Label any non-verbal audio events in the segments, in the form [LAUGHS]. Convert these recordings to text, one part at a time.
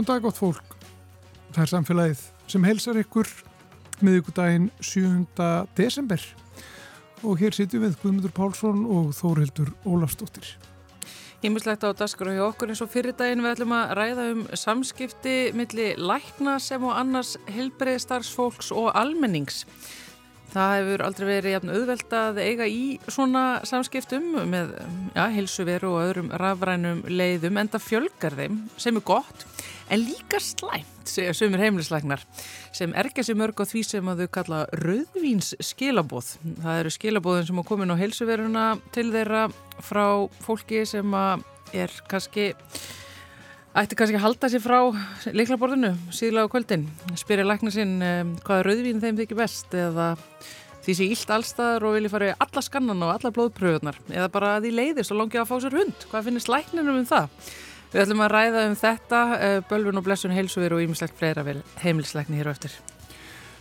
Góðan dag gott fólk. Það er samfélagið sem helsar ykkur miðugudaginn 7. desember og hér sitjum við Guðmundur Pálsson og Þórildur Ólafsdóttir. Hímislegt á dasgur og hjá okkur eins og fyrir daginn við ætlum að ræða um samskipti milli lækna sem og annars helbreyðstarfsfólks og almennings. Það hefur aldrei verið jafn auðvelt að eiga í svona samskiptum með ja, hilsuveru og öðrum rafrænum leiðum en það fjölgar þeim sem er gott en líka slæmt, segja sömur heimlislegnar sem ergja sér mörg á því sem að þau kalla rauðvíns skilabóð. Það eru skilabóðin sem á komin á hilsuveruna til þeirra frá fólki sem er kannski ætti kannski að halda sér frá leiklaborðinu síðlega á kvöldin spyrja lækna sinn hvaða rauðvín þeim þykir best eða því sé ílt allstaðar og vilja fara í alla skannan og alla blóðpröfunar eða bara að því leiðist og longja að fá sér hund hvað finnist lækninum um það? Við ætlum að ræða um þetta uh, bölvun og blessun heilsuver og ímislegt fleira vel heimilslækni hér á eftir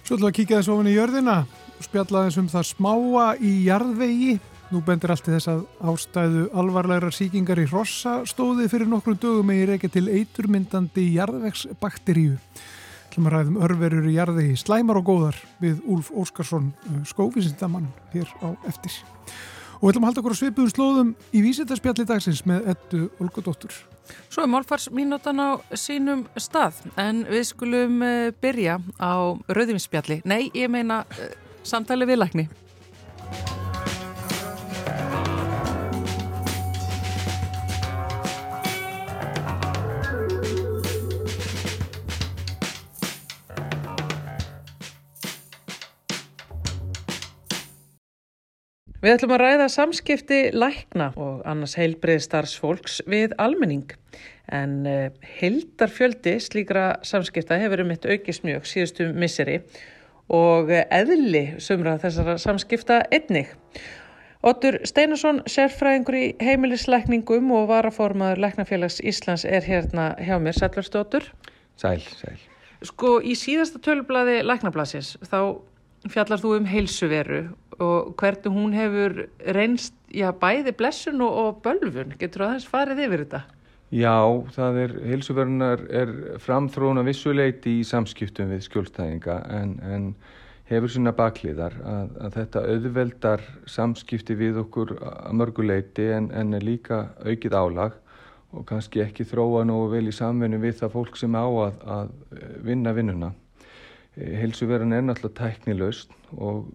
Svo ætlum við að kíka þess ofin í jörðina spjalla þess um það smáa í jarðvegi Nú bendir allt í þess að ástæðu alvarlegar síkingar í Rossa stóði fyrir nokkru dögum eða reykja til eiturmyndandi jarðvegsbakteríu. Það er ræðum örverur í jarði slæmar og góðar við Úlf Óskarsson uh, skófisindamann hér á eftir. Og við ætlum að halda okkur á svipuðum slóðum í vísindarspjalli dagsins með ettu Olgudóttur. Svo er málfarsmínútan á sínum stað en við skulum uh, byrja á rauðinspjalli. Nei, ég meina uh, samtali viðlækni. Við ætlum að ræða samskipti lækna og annars heilbreið starfsfólks við almenning. En eh, hildarfjöldi slíkra samskipta hefur um eitt aukist mjög síðustu misseri og eðli sumra þessara samskipta einnig. Otur Steinarsson, sérfræðingur í heimilisleikningum og varaformaður Læknafélags Íslands er hérna hjá mér. Sælvarsdóttur. Sæl, sæl. Sko í síðasta tölublaði Læknablasins þá fjallar þú um heilsuveru og hvernig hún hefur reynst, já, bæði blessun og, og bölfun. Getur það þess farið yfir þetta? Já, það er, heilsuverunar er framþróna vissuleiti í samskiptum við skjólstæðinga en, en hefur svona bakliðar að, að þetta auðveldar samskipti við okkur að mörguleiti en, en er líka aukið álag og kannski ekki þróa nógu vel í samvinni við það fólk sem á að, að vinna vinnuna. Hilsuveran er náttúrulega tæknilaust og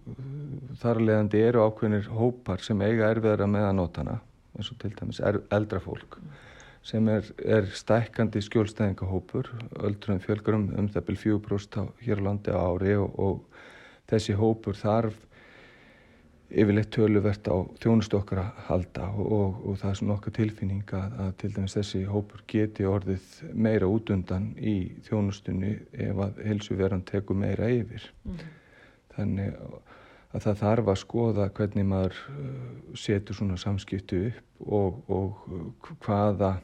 þar leðandi eru ákveðinir hópar sem eiga erfiðara með að nota hana, eins og til dæmis eldra fólk sem er, er stækkandi skjólstæðingahópur, öldrun fjölgurum um það byrj 4% hér á landi á ári og, og þessi hópur þarf yfirleitt töluvert á þjónustu okkar að halda og, og það er svona okkar tilfinning að, að til dæmis þessi hópur geti orðið meira út undan í þjónustunni ef að helsuveran tekur meira yfir. Mm. Þannig að það þarf að skoða hvernig maður uh, setur svona samskiptu upp og, og hvaða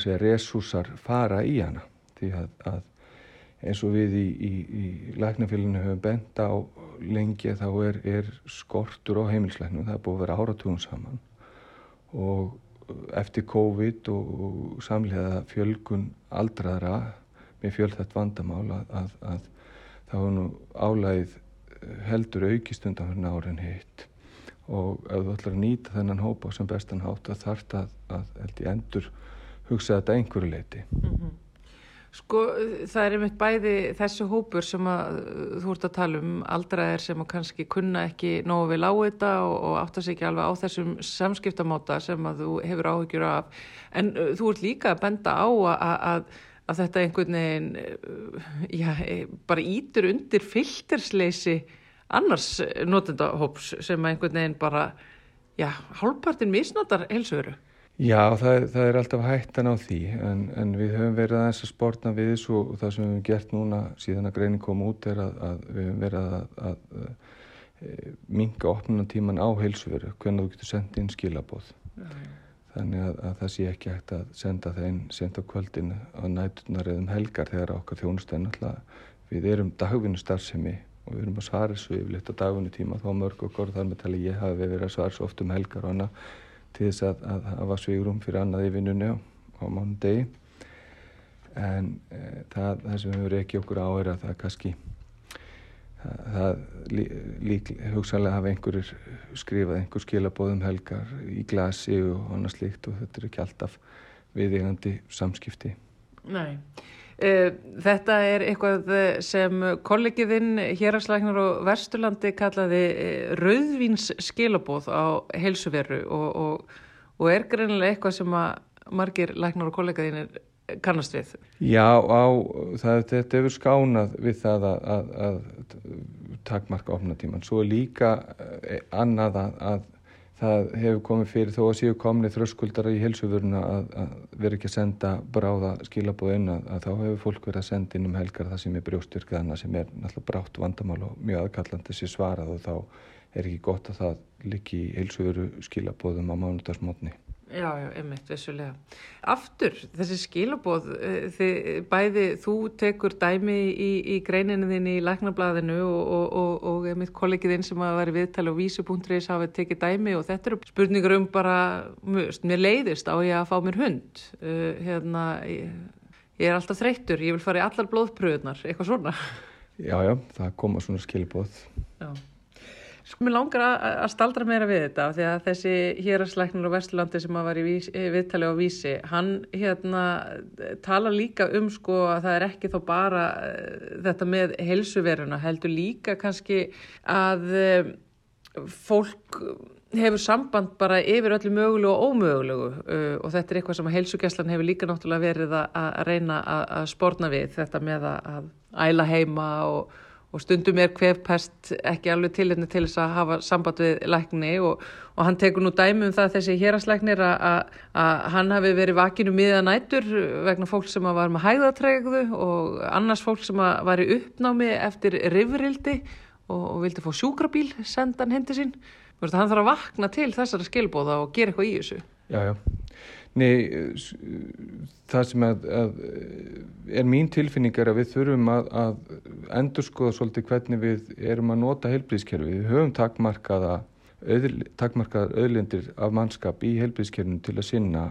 segja, resúsar fara í hana. Því að, að eins og við í, í, í læknafélaginu höfum bent á lengi þá er, er skortur á heimilslæknum, það er búið að vera áratugum saman og eftir COVID og samlega fjölgun aldraðra með fjölþætt vandamál að, að, að þá er nú álægið heldur aukist undan fyrir árin hitt og ef þú ætlar að nýta þennan hópa sem bestan hátt að þarf það að, að endur hugsa þetta einhverju leiti. Mm -hmm. Sko það er einmitt bæði þessu hópur sem að þú ert að tala um aldraðir sem að kannski kunna ekki nógu vel á þetta og, og áttast ekki alveg á þessum samskiptamáta sem að þú hefur áhyggjur af en uh, þú ert líka að benda á að, að, að þetta einhvern veginn uh, já, e, bara ítur undir filtersleysi annars notendahóps sem einhvern veginn bara já, hálfpartin misnotar helsuveru. Já, það, það er alltaf hættan á því en, en við höfum verið aðeins að spórna við þessu og það sem við hefum gert núna síðan að greining kom út er að, að við höfum verið að, að, e, minga opnunatíman á heilsuveru hvernig þú getur sendið inn skilabóð ja. þannig að það sé ekki hægt að senda það inn senda kvöldin á nætunar eða um helgar þegar okkar þjónustæðin alltaf við erum dagvinnu starfsemi og við erum að svara þessu yfirleitt á dagvinnu tíma þá mörg okkur þar með tala ég hafi verið að svara svo oft um helgar og annað til þess að, að hafa svigurum fyrir annað í vinnunni á, á mánu degi en e, það, það sem hefur ekki okkur á er að það kannski það, það lík hugsanlega hafa einhverjir skrifað einhver skilabóðum helgar í glasi og annað slikt og þetta er ekki alltaf viðegandi samskipti. Nei þetta er eitthvað sem kollegiðinn Hjerarslæknar og Versturlandi kallaði eh, rauðvins skilabóð á heilsuveru og, og, og er greinilega eitthvað sem margir læknar og kollegiðinn kannast við. Já, á, það, þetta hefur skánað við það að, að, að takmarka opnatíman. Svo er líka eh, annað að, að það hefur komið fyrir þó að séu komni þröskuldara í helsuvöruna að, að vera ekki að senda bráða skilabóð inn að, að þá hefur fólk verið að senda inn um helgar það sem er brjóstyrkaðana sem er náttúrulega brátt vandamál og mjög aðkallandi sér svarað og þá er ekki gott að það liggi í helsuvöru skilabóðum á mánudagsmótni. Já, já, einmitt, vissulega. Aftur, þessi skilabóð, eh, þið, bæði þú tekur dæmi í, í greininu þín í læknablaðinu og, og, og, og einmitt kollegiðinn sem að vera viðtali og vísu.is hafa tekið dæmi og þetta eru spurningur um bara, mér leiðist á ég að fá mér hund. Uh, hérna, ég, ég er alltaf þreyttur, ég vil fara í allar blóðpröðunar, eitthvað svona. Já, já, það koma svona skilabóð. Já. Sko mér langar að staldra meira við þetta því að þessi hérarsleiknur og Vesturlandi sem að var í viðtali á vísi hann hérna tala líka um sko að það er ekki þó bara uh, þetta með helsuveruna heldur líka kannski að uh, fólk hefur samband bara yfir öllu mögulegu og ómögulegu uh, og þetta er eitthvað sem að heilsugjastlan hefur líka náttúrulega verið að, að reyna að, að spórna við þetta með að æla heima og og stundum er hvefpest ekki alveg til henni til þess að hafa samband við lækni og, og hann tekur nú dæmi um það þessi héraslæknir að hann hafi verið vakinu miða nætur vegna fólk sem var með hæðatregðu og annars fólk sem var í uppnámi eftir rifrildi og, og vildi fá sjúkrabíl sendan hindi sín. Hann þarf að vakna til þessara skilbóða og gera eitthvað í þessu. Já, já. Nei, það sem að, að er mín tilfinning er að við þurfum að, að endur skoða svolítið hvernig við erum að nota heilbríðskerfi. Við höfum takmarkaða takmarkaðar öðlindir af mannskap í heilbríðskerfinu til að sinna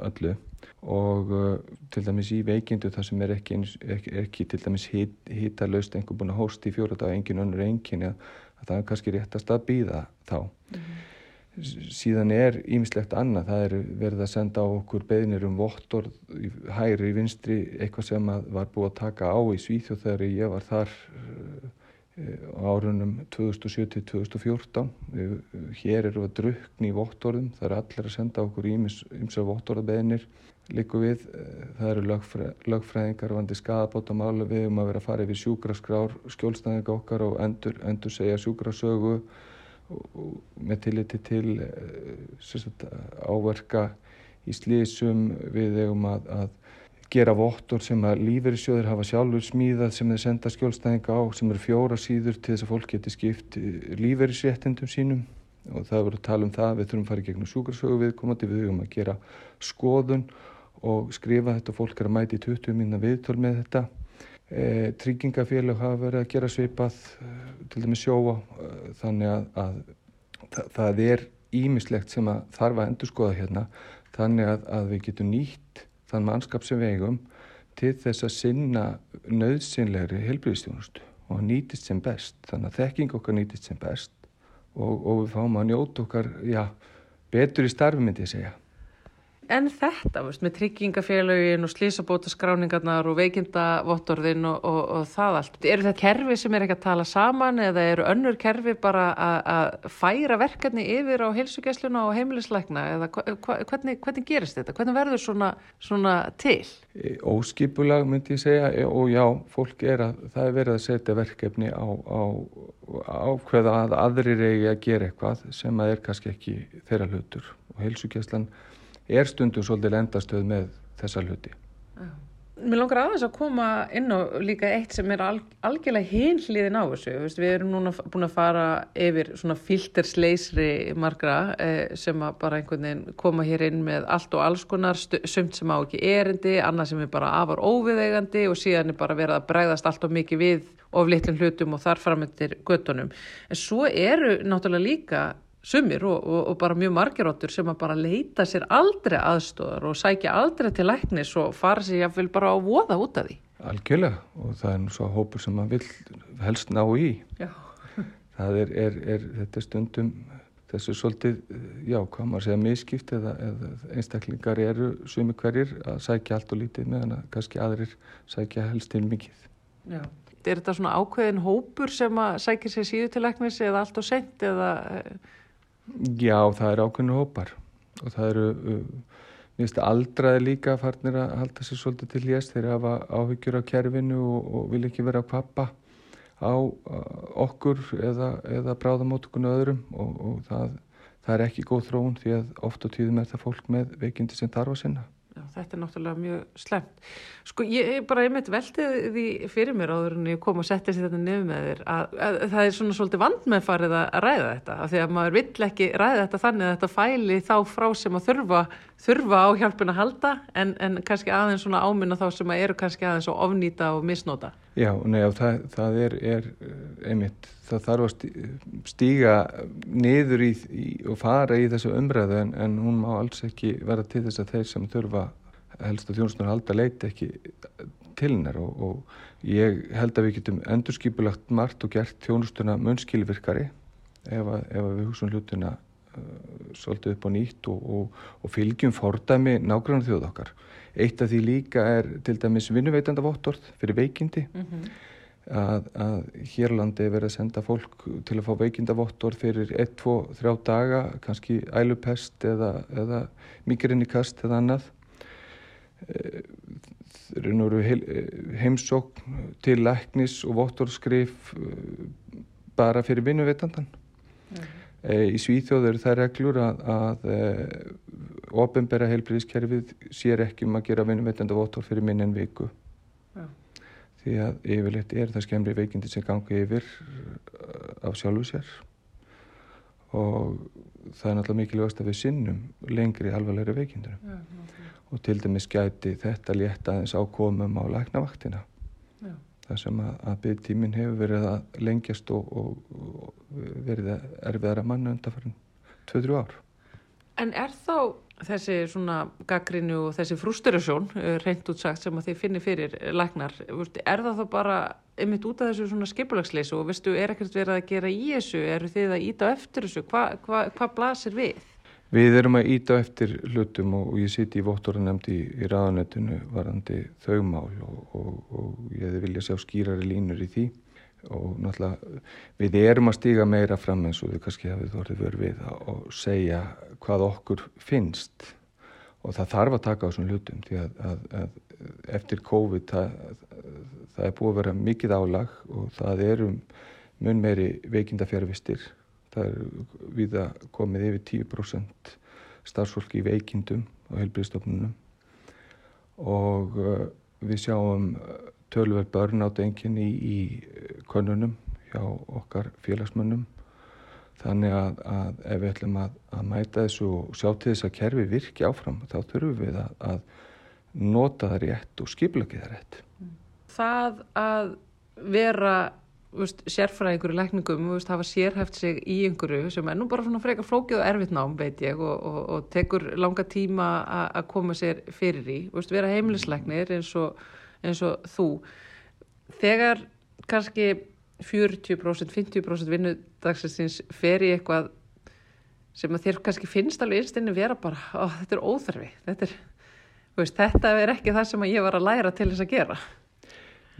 öllu og uh, til dæmis í veikindu það sem er ekki, ekki, ekki til dæmis hita löst einhver búin að hósta í fjóra dag engin önnur engin að það er kannski réttast að býða þá. Mm -hmm síðan er ímislegt annað, það er verið að senda á okkur beðnir um vottor hægri vinstri, eitthvað sem var búið að taka á í Svíþjóð þegar ég var þar eh, á árunum 2007-2014 hér eru að drukni í vottorðum, það eru allir að senda okkur ímsa vottorðabeðnir líku við, eh, það eru lögfræ, lögfræðingar vandi skadabótamála við um að vera að fara yfir sjúkraskrár skjólstæðinga okkar og endur, endur segja sjúkrasögu með tilliti til sagt, áverka í slísum við eigum að, að gera vottor sem að lífeyrissjóðir hafa sjálfur smíðað sem þeir senda skjólstæðinga á sem eru fjóra síður til þess að fólk geti skipt lífeyrisréttindum sínum. Og það verður að tala um það við þurfum að fara í gegnum sjúkarsögu viðkomandi. Við eigum að gera skoðun og skrifa þetta. Fólk er að mæti 20 minna viðtöl með þetta E, tryggingafélag hafa verið að gera svipað eh, til dæmis sjóa eh, þannig að, að það, það er ímislegt sem að þarf að endur skoða hérna þannig að, að við getum nýtt þann mannskap sem vegum til þess að sinna nöðsynlegri helbriðstjónustu og nýtist sem best. Þannig að þekking okkar nýtist sem best og, og við fáum að njóta okkar já, betur í starfi myndi ég segja en þetta, veist, með tryggingafélagin og slísabóta skráningarnar og veikindavottorðin og, og, og það allt. Eru þetta kerfi sem er ekki að tala saman eða eru önnur kerfi bara að færa verkefni yfir á heilsugjæsluna og heimilisleikna eða hvernig, hvernig gerist þetta? Hvernig verður svona, svona til? E, óskipulag myndi ég segja e, og já, fólk er að, það er verið að setja verkefni á, á, á hverða að aðrir eigi að gera eitthvað sem að er kannski ekki þeirra hlutur og heilsugjæslan er stundum svolítið endastöð með þessa hluti. Mér langar aðeins að koma inn á líka eitt sem er alg algjörlega hinliðin á þessu. Við erum núna búin að fara yfir svona filtersleisri margra eh, sem að bara einhvern veginn koma hér inn með allt og alls konar, sumt sem á ekki erindi, annað sem er bara afar óviðeigandi og síðan er bara verið að bregðast allt og mikið við of litlum hlutum og þar framöndir göttunum. En svo eru náttúrulega líka sumir og, og, og bara mjög margiróttur sem að bara leita sér aldrei aðstóðar og sækja aldrei til læknis og fara sér jáfnvel bara á voða út af því. Algjörlega og það er nú svo hópur sem maður vil helst ná í. Já. Það er, er, er þetta stundum þessu svolítið, já, hvað maður segja miskipt eða, eða einstaklingar eru sumi hverjir að sækja allt og lítið meðan að kannski aðrir sækja helst til mikið. Já. Er þetta svona ákveðin hópur sem að sækja sér síðu til læknis eða allt og sent eða Já, það eru ákveðinu hópar og það eru, uh, aldraði líka farnir að halda sér svolítið til hljast þeir hafa áhyggjur á kerfinu og, og vil ekki vera að kvappa á uh, okkur eða, eða bráðamótukunu öðrum og, og það, það er ekki góð þróun því að oft á tíðum er það fólk með veikindi sem þarf að sinna. Já, þetta er náttúrulega mjög slemt. Sko ég bara einmitt veltið því fyrir mér áður en ég kom og setti sér þetta nefn með þér að, að, að það er svona svolítið vand með farið að ræða þetta af því að maður vill ekki ræða þetta þannig að þetta fæli þá frá sem að þurfa, þurfa á hjálpun að halda en, en kannski aðeins svona áminna þá sem að eru kannski aðeins að ofnýta og misnóta. Já, nei, það, það er, er einmitt, það þarf að stíga niður í, í, og fara í þessu umræðu en, en hún má alls ekki vera til þess að þeir sem þurfa helst að þjónustunum halda leiti ekki til hennar og, og ég held að við getum endurskipulagt margt og gert þjónustuna munnskilvirkari ef, að, ef að við hugsun hlutina uh, svolítið upp á nýtt og, og, og fylgjum fordæmi nágrann þjóð okkar Eitt af því líka er til dæmis vinnuveitanda vottorð fyrir veikindi mm -hmm. að, að Hérlandi er verið að senda fólk til að fá veikinda vottorð fyrir 1, 2, 3 daga, kannski ælupest eða, eða migrinnikast eða annað. Það eru heimsókn til læknis og vottorðskrif eh, bara fyrir vinnuveitandan. Mm -hmm. Í Svíþjóð eru það reglur að, að eh, ofinbæra heilbríðiskerfið sér ekki um að gera vinnuveitenda votor fyrir minn en viku. Já. því að yfirleitt er það skemmri veikindi sem gangi yfir uh, af sjálfu sér. Og það er náttúrulega mikilvægast að við sinnum lengri alvarlegri veikindunum. Já, og til dæmis gæti þetta létta aðeins ákomum á læknavaktina. Já. Það sem að, að byggtíminn hefur verið að lengjast og, og, og verið erfiðara manna undan farin 2-3 ár. En er þá þessi svona gaggrinu og þessi frústurasjón eh, reynd útsagt sem að þið finnir fyrir læknar, er það þá bara ymitt út af þessu svona skipulagsleysu og vistu, er ekkert verið að gera í þessu? Eru þið að íta eftir þessu, hvað hva, hva blasir við? Við erum að íta eftir hlutum og, ég siti í vottorunemndi í, í raðanettinu varandi þaumál og, og, og ég hefði vilja sjá skýrari línur í því. Og náttúrulega við erum að stíga meira fram eins og við kannski hafið orðið verið við og segja hvað okkur finnst. Og það þarf að taka á þessum hlutum því að, að, að eftir COVID það, það er búið að vera mikið álag og það eru mun meiri veikindafjárvistir það er við að komið yfir 10% starfsfólki í veikindum á helbriðstofnunum og uh, við sjáum tölver börn átt enginn í, í konunum hjá okkar félagsmönnum. Þannig að, að ef við ætlum að, að mæta þessu og sjá til þess að kerfi virki áfram þá þurfum við að, að nota það rétt og skipla það rétt. Það að vera Veist, sérfræðingur í lækningum veist, hafa sérhæft sig í einhverju sem er nú bara svona frekar flókið og erfitt nám veit ég og, og, og tekur langa tíma að koma sér fyrir í. Veist, vera heimilisleiknir eins og eins og þú. Þegar kannski 40% 50% vinnudagsins fer í eitthvað sem að þér kannski finnst alveg einstinni vera bara, ó þetta er óþarfi þetta er, þetta er ekki það sem ég var að læra til þess að gera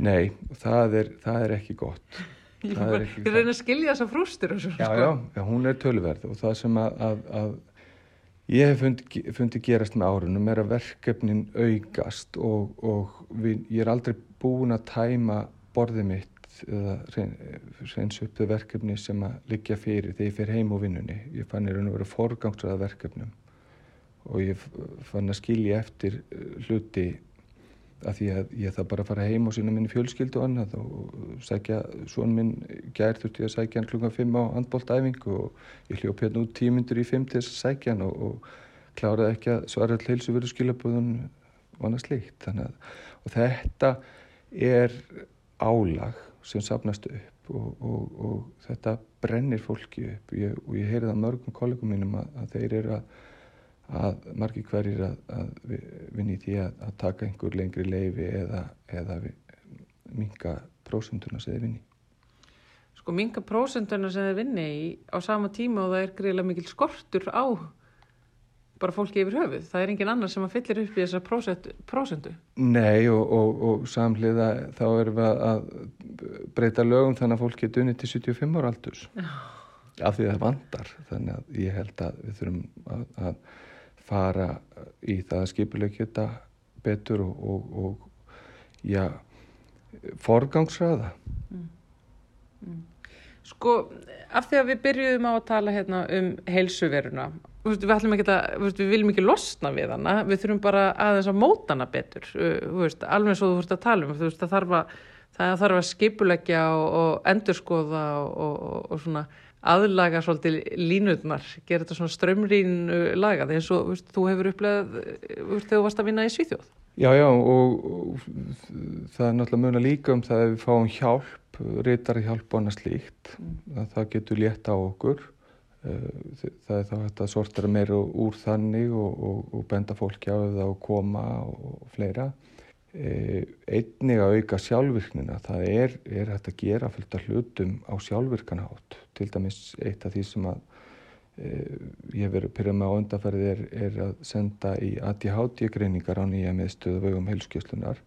Nei, það er, það er ekki gott [LAUGHS] Ég reyna að skilja þessa frústur Já, sko. já, já, hún er tölverð og það sem að, að, að Ég hef fundið fundi gerast með árunum er að verkefnin aukast og, og við, ég er aldrei búin að tæma borðið mitt eða reyns upp þau verkefni sem að liggja fyrir þegar ég fer heim úr vinnunni. Ég fann í raun og veru forgangsraða verkefnum og ég fann að skilja eftir eh, hluti að því að ég það bara að fara heim og sína minni fjölskyldu og annað og sækja, svon minn gær þurfti að sækja hann klukkan 5 á handbóltæfingu og ég hljóp hérna út tímyndur í 5 til þess að sækja hann og, og kláraði ekki að svara all heilsu verið skilabúðun og annað slíkt. Þannig að og þetta er álag sem sapnast upp og, og, og þetta brennir fólki upp. Ég, og ég heyri það mörgum kollegum mínum að, að þeir eru að, að margir hverjir að, að vinni í því að taka einhver lengri leifi eða, eða minga prósunduna sem þeir vinni Sko minga prósunduna sem þeir vinni í á sama tíma og það er greiðilega mikil skortur á bara fólki yfir höfuð. Það er engin annar sem að fyllir upp í þessa prósendu. Nei og, og, og samhliða þá erum við að breyta lögum þannig að fólki er dunni til 75 ára aldurs. Já. Af því það vandar. Þannig að ég held að við þurfum að, að fara í það að skipulegja þetta betur og, og já, forgangsraða. Mm. Mm. Sko, af því að við byrjuðum á að tala hérna um heilsuveruna við ætlum ekki að, við viljum ekki losna við hana, við þurfum bara aðeins að móta hana betur, veist, alveg svo þú fórst að tala um, þú veist, það þarf að þarf að skipulegja og, og endurskoða og, og, og svona aðlaga svolítið línutnar gera þetta svona strömrín laga þegar svo, veist, þú hefur upplegað þegar þú varst að vinna í Svíþjóð. Já, já, og það er náttúrulega mjög líka um það að við fáum hjálp, reytari hjálp og annað slíkt, mm. það getur létt á okkur. Eh, það er þá hægt að sortera meira úr þannig og, og, og benda fólki á það og koma og fleira. eh, einnig að auka sjálfvirknina. Það er, er hægt að gera fullt af hlutum á sjálfvirkanahátt til dæmis eitt af því sem að e, ég hef verið pyrjað með á undanferðið er, er að senda í ADHD greiningar á nýja meðstöðu vögum heilskjöslunar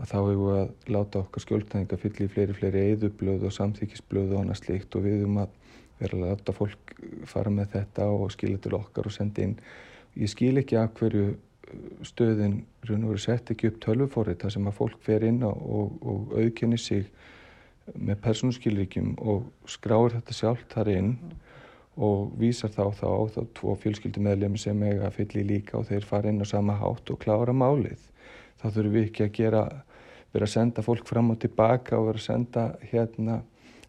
að þá hefur við að láta okkar skjöldtæðinga fyll í fleiri fleiri eðublöð og samþykisblöð og annað slikt og við um að vera að láta fólk fara með þetta og skilja til okkar og senda inn. Ég skil ekki af hverju stöðin sett ekki upp tölvufórið þar sem að fólk fer inn og, og, auðkenni sig með persónuskilríkjum og skráir þetta sjálf þar inn mm. og vísar þá þá á þá tvo fjölskyldumedlemi sem eiga að fylli líka og þeir fara inn á sama hátt og klára málið. Þá þurfum við ekki að gera, vera að senda fólk fram og tilbaka og vera að senda hérna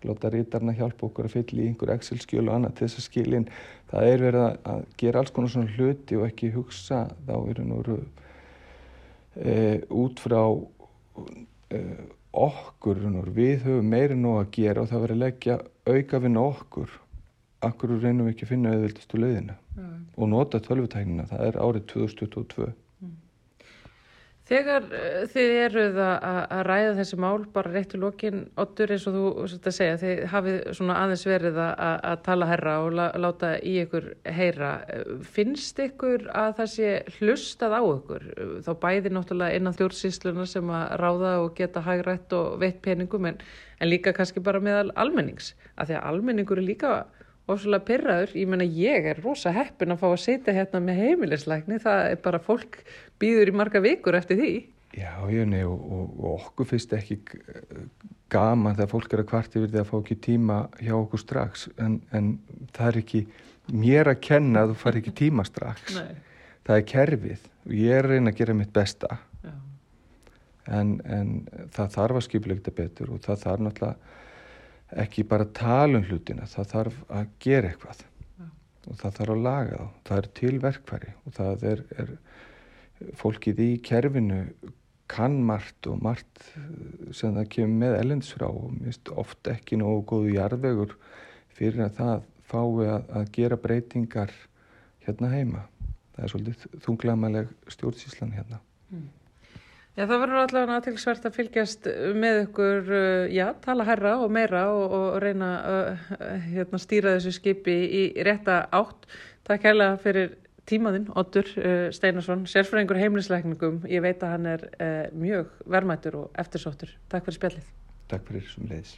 láta rítarna hjálpa okkur að fylla í einhver Excel-skjöl og annað til þess að skilin það er verið að gera alls konar svona hluti og ekki hugsa þá eru núru e, út frá e, okkur núru. við höfum meiri nú að gera og það verið að leggja auka vinna okkur akkur reynum við ekki að finna auðvildastu leiðina mm. og nota tölvutæknina það er árið 2022 Þegar uh, þið eruð að, að ræða þessi mál bara réttu lokin, Ottur eins og þú svolítið að segja, þið hafið svona aðeins verið að, að tala herra og la, láta í ykkur heyra. Finnst ykkur að það sé hlustað á ykkur? Þá bæði náttúrulega innan þjórnsýsluna sem að ráða og geta hagrætt og veitt peningum en, en líka kannski bara meðal almennings. Af því að almenningur er líka ofsvöldlega pyrraður, ég menna ég er rosa heppin að fá að setja hérna með heimilisleikni, það er bara fólk býður í marga vikur eftir því. Já, ég nefn og, og, og okkur finnst ekki gaman þegar fólk er að kvart yfir því að fá ekki tíma hjá okkur strax en, en það er ekki mér að kenna að þú far ekki tíma strax. Nei. Það er kerfið og ég er að reyna að gera mitt besta en, en það þarf að skipleikta betur og það þarf náttúrulega ekki bara tala um hlutina, það þarf að gera eitthvað og það þarf að laga þá, það er tilverkfæri og það er, er fólkið í kerfinu kann margt og margt sem það kemur með ellensfrá og mist ofta ekki nógu góðu jarðvegur fyrir að það fái að, að gera breytingar hérna heima. Það er svolítið þunglamaleg stjórnsíslan hérna. Mm. Já, það verður allavega aðtilsvært að fylgjast með ykkur, uh, já, tala herra og meira og, og reyna að uh, hérna, stýra þessu skipi í rétta átt. Takk hérlega fyrir tímaðinn, Ottur uh, Steinarsson, sérfræðingur heimlisleikningum. Ég veit að hann er mjög vermættur og eftirsóttur. Takk fyrir spjallið. Takk fyrir sem leiðis.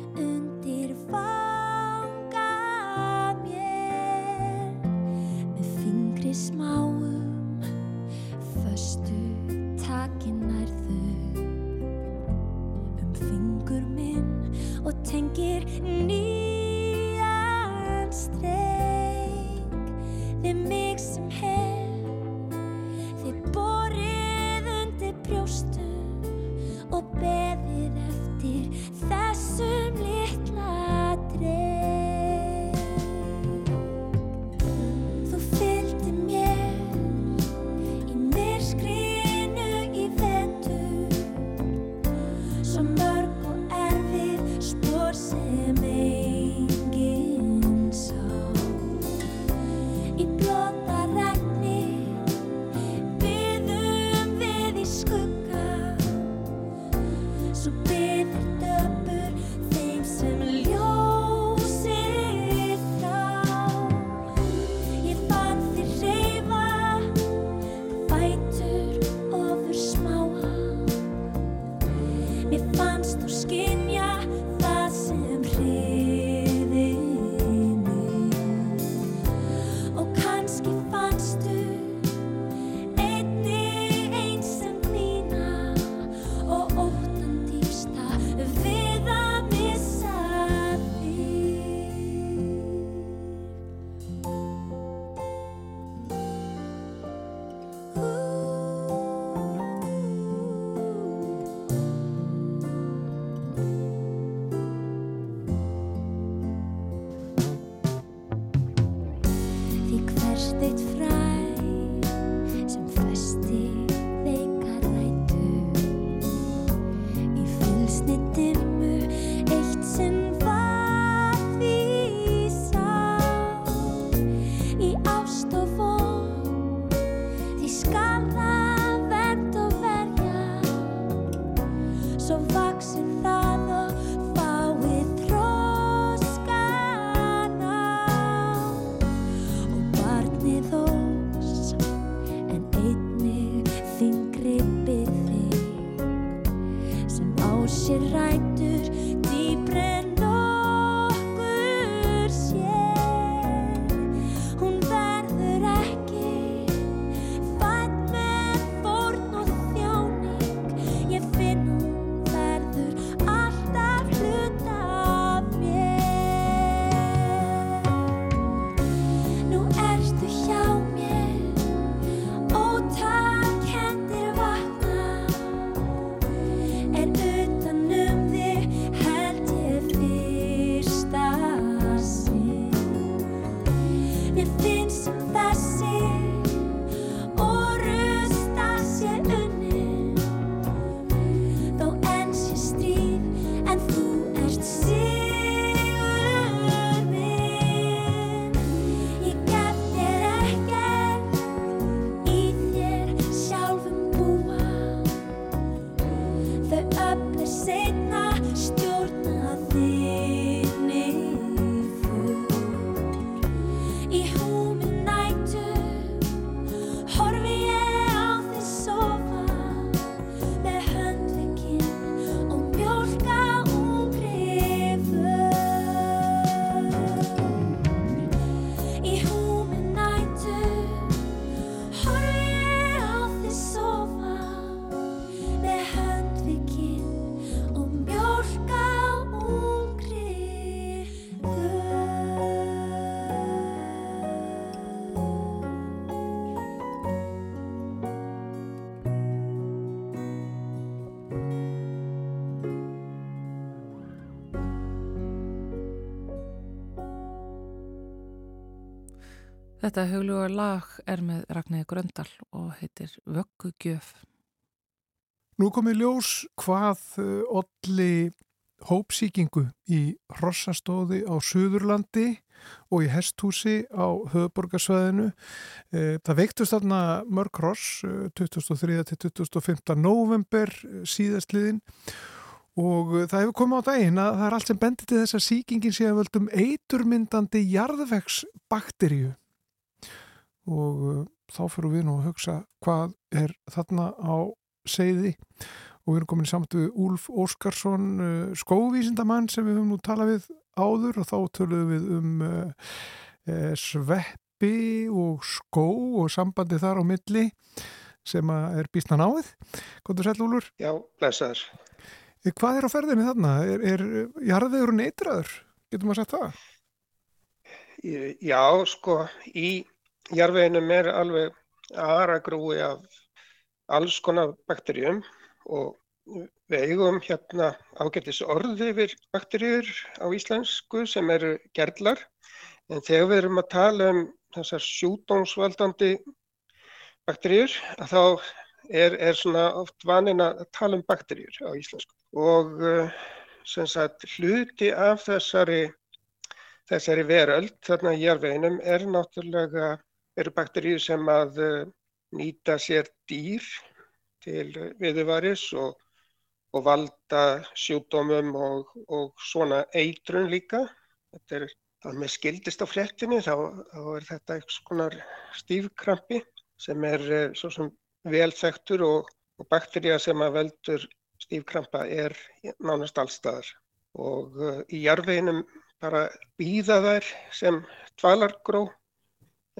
It's Þetta hugluga lag er með Ragnæði Gröndal og heitir Vöggugjöf. Nú komið ljós hvað olli uh, hópsíkingu í Rossastóði á Suðurlandi og í Hesthúsi á höfuborgarsvæðinu. Uh, það veiktust þarna mörg Ross 2003. til 2015. november síðastliðin og það hefur komið á daginn að það er allt sem bendir til þess að síkingin sé að völdum eiturmyndandi jarðvegsbakteríu og uh, þá fyrir við nú að hugsa hvað er þarna á segði og við erum komin samt við Úlf Óskarsson uh, skóvísindamann sem við höfum nú talað við áður og þá töluðum við um uh, eh, sveppi og skó og sambandi þar á milli sem er býstna náið. Góður sæl Úlur? Já, blessaður. Hvað er á ferðinni þarna? Er, er jarðvegur neytraður? Getur maður sagt það? Já, sko, í jarðveginum er alveg aðra grúi af alls konar bakterjum og við eigum hérna ágættis orði yfir bakterjur á íslensku sem eru gerlar. En þegar við erum að tala um þessar sjúdómsvaldandi bakterjur að þá er, er svona oft vanin að tala um bakterjur á íslensku. Og uh, sem sagt hluti af þessari þessari veröld þarna í jarveginum er náttúrulega eru bakterjur sem að uh, nýta sér dýr til viðvaris og, og valda sjúdómum og, og svona eitrun líka. Þetta er það með skildist á flettinni þá, þá er þetta eitthvað svona stífkrampi sem er uh, svo sem velþektur og, og bakterja sem að veldur stífkrampa er nánast allstaðar og uh, í jarfiðinum bara býða þær sem tvalargró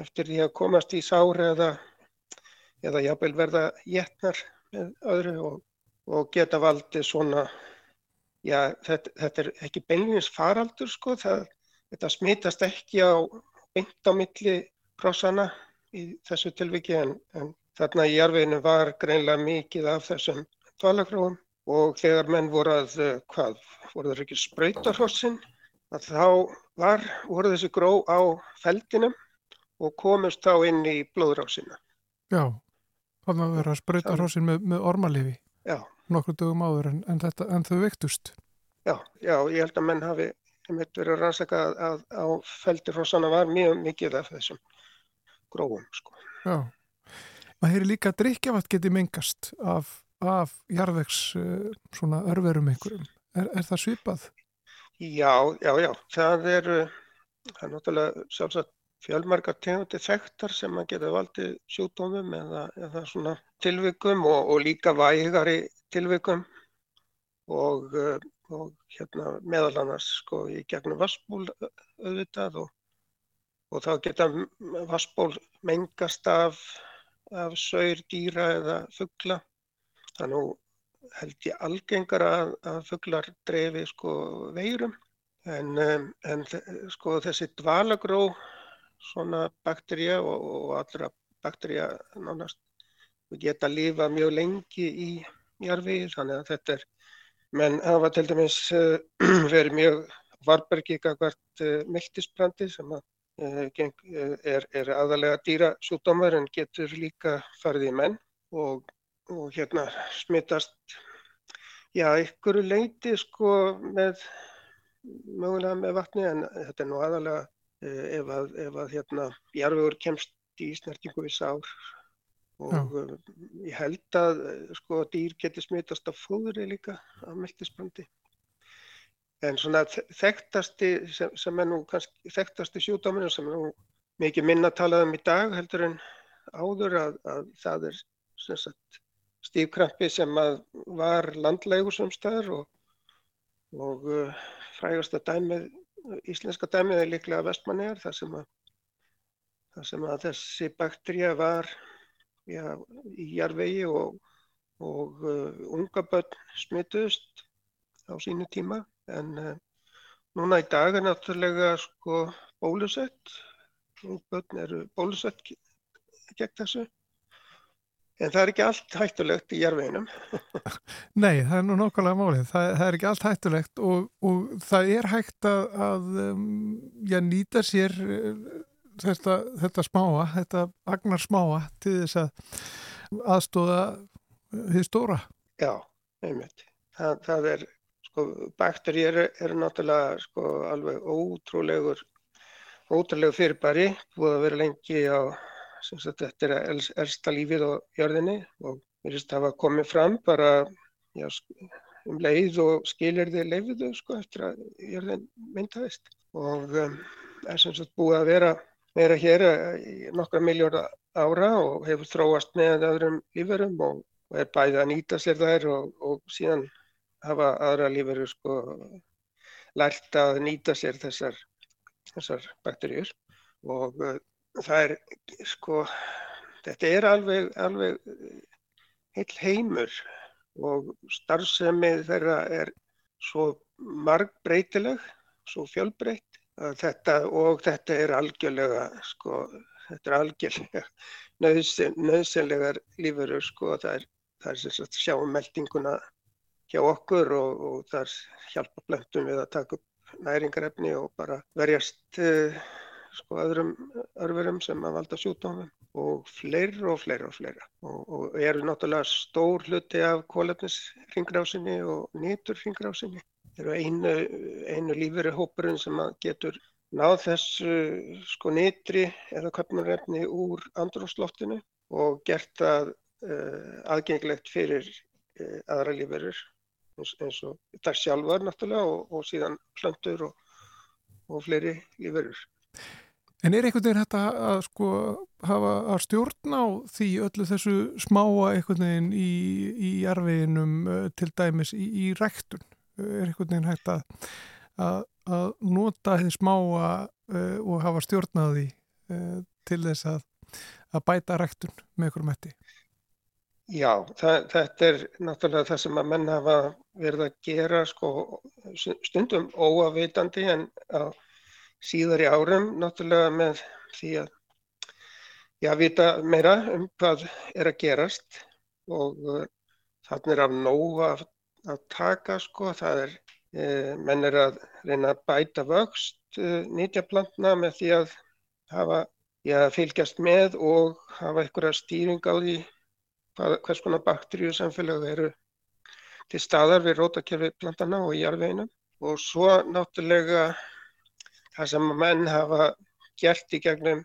eftir því að komast í sári eða, eða jábel verða jætnar með öðru og, og geta valdi svona, já þetta, þetta er ekki beinleins faraldur sko, það, þetta smitast ekki á beint á milli krossana í þessu tilviki en, en Þarna í jarfiðinu var greinlega mikið af þessum dvalagróum og þegar menn voru að, eh, hvað, voru það ekki spröytarhossin, að þá var, voru þessi gró á feldinum og komist þá inn í blóðrásina. Já, þannig að vera spröytarhossin með, með ormalifi. Nokkur dögum áður en, en, þetta, en þau vektust. Já, já, ég held að menn hafi einmitt verið að rannsaka að, að á feldirhossana var mjög mikið af þessum gróum, sko. Já. Maður heyri líka að drikkjafatt geti mengast af, af jarðvegs uh, svona örverum einhverjum. Er, er það svipað? Já, já, já. Það er, það er náttúrulega sjálfsagt fjölmargar tegundi þekktar sem að geta valdið sjúkdómum eða, eða svona tilvikum og, og líka vægari tilvikum og, og hérna meðal annars sko í gegnum vassból auðvitað og, og þá geta vassból mengast af af saur, dýra eða fuggla. Þannig held ég algengar að, að fugglar drefi sko veirum en, en sko þessi dvalagró svona bakterja og, og allra bakterja nánast. Geta að lifa mjög lengi í jarfi þannig að þetta er menn hafa til dæmis uh, [CLEARS THROAT] verið mjög varbergið hvert uh, miltisbrandi sem að Eh, eh, er, er aðalega dýrasjúdómar en getur líka farið í menn og, og hérna smittast já, ykkur leiti sko með mögulega með vatni en þetta er nú aðalega eh, ef að, ef að hérna jarfiður kemst í snertingu við sár og já. ég held að sko dýr getur smittast af fóðri líka af meldisbrandi En svona þekktasti sem, sem er nú kannski þekktasti sjúdóminu sem er nú mikið minna talað um í dag heldur en áður að, að það er sagt, stífkrampi sem var landlægur samstæður og, og uh, frægasta dæmið, íslenska dæmið er líklega vestmannegar þar sem að, þar sem að þessi bakterja var já, í jarvegi og, og uh, unga börn smituðust á sínu tíma. En uh, núna í dag er náttúrulega sko bólusett. Og börn eru bólusett gegn þessu en það er ekki allt hættulegt í jærveginum [LAUGHS] Nei, það er nú nokkulega málið. Það, það er ekki allt hættulegt og, og það er hægt að, að um, já, nýta sér uh, þetta, þetta smáa þetta agnar smáa til þess að aðstóða því stóra. Já, einmitt. Það, það er sko, bakterjur eru náttúrulega sko, alveg ótrúlegur ótrúlegur fyrirbæri búið að vera lengi á sagt, þetta er elsta lífið á jörðinni og við erum að hafa komið fram bara já, um leið og skilir þið leifiðu sko, eftir að jörðin myndaðist. Og um, er sem sagt búið að vera vera hér í nokkra miljóra ára og hefur þróast með öðrum lífurum og, og er bæðið að nýta sér þær og, og síðan hafa aðra lífverður sko lært að nýta sér þessar, þessar bakterjur og uh, það er sko þetta er alveg, alveg heil heimur og starfsemið þeirra er svo margbreytileg, svo fjölbreytt þetta, og þetta er algjörlega, sko, þetta er algjörlega [LAUGHS] nöðsyn, nöðsynlegar lífurur, sko, það er, það er sem sagt sjáum meldinguna hjá okkur og, og þar hjálpa blöndum við að taka upp næringarefni og bara verjast uh, sko öðrum örverum sem að valda sjúkdómum og fleira og fleira og fleira og, og eru náttúrulega stór hluti af kólefnisringrásinni og nýturringrásinni eru einu, einu líferi hópurinn sem getur náð þessu sko nýtri eða köpnurrefni úr andrúsloftinu og gert það uh, aðgengilegt fyrir uh, aðra líferir eins, eins og það sjálfur náttúrulega og, og síðan plöntur og, og fleiri líferir. En er einhvern veginn þetta að sko hafa að stjórna á því öllu þessu smáa einhvern veginn í, í jarfiðinum uh, til dæmis í, í ræktun? Er einhvern veginn hægt að, að, að nota því smáa uh, og hafa stjórnaði uh, til þess að, að bæta ræktun með einhverjum hætti? Já, það, þetta er náttúrulega það sem að menn hafa verið að gera sko, stundum óavitandi en á síðar í árum náttúrulega með því að já, vita meira um hvað er að gerast. Og uh, þannig er af nóg að, að taka sko, það er, eh, menn er að reyna að bæta vöxt eh, nýtjaplantna með því að hafa, já, fylgjast með og hafa einhverja stýring á því hvað, hvers konar bakteríu samfélag eru til staðar við rótakerfi plantana og í jarðveginu og svo náttúrulega það sem menn hafa gert í gegnum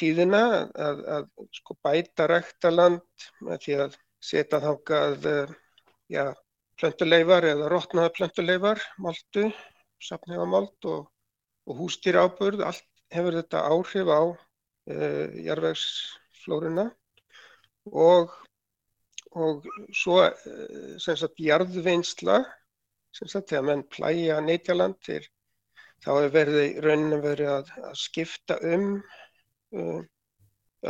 tíðina að, að sko bæta ræktaland með því að setja þákað ja, plöntuleifar eða rótnaða plöntuleifar, moldu, sapni á mold og, og hústýra áburð, allt hefur þetta áhrif á uh, jarðvegsflórunna og og svo eh, sem sagt jarðvinnsla sem sagt þegar menn plæja neitjaland til þá hefur verið rauninu verið að, að skipta um uh,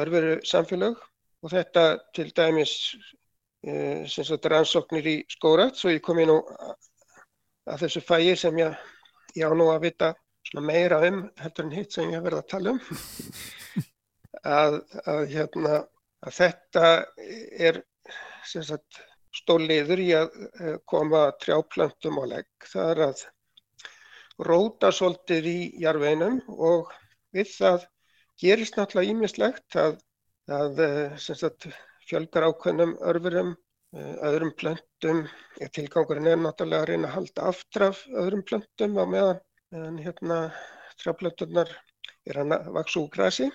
örveru samfélag og þetta til dæmis uh, sem sagt rannsóknir í skórat svo ég kom í nú að þessu fæi sem ég, ég á nú að vita meira um heldur en hitt sem ég verði að tala um [LAUGHS] að, að, hérna, að þetta er stórliður í að eh, koma trjáplöntum á legg. Það er að róta svolítið í jarveinum og við það gerist náttúrulega ímislegt að, að eh, sagt, fjölgar ákveðnum örfurum, eh, öðrum plöntum. Tilgangurinn er náttúrulega að reyna að halda aftraf öðrum plöntum á meðan en hérna trjáplöntunar er að vaksa úr grasi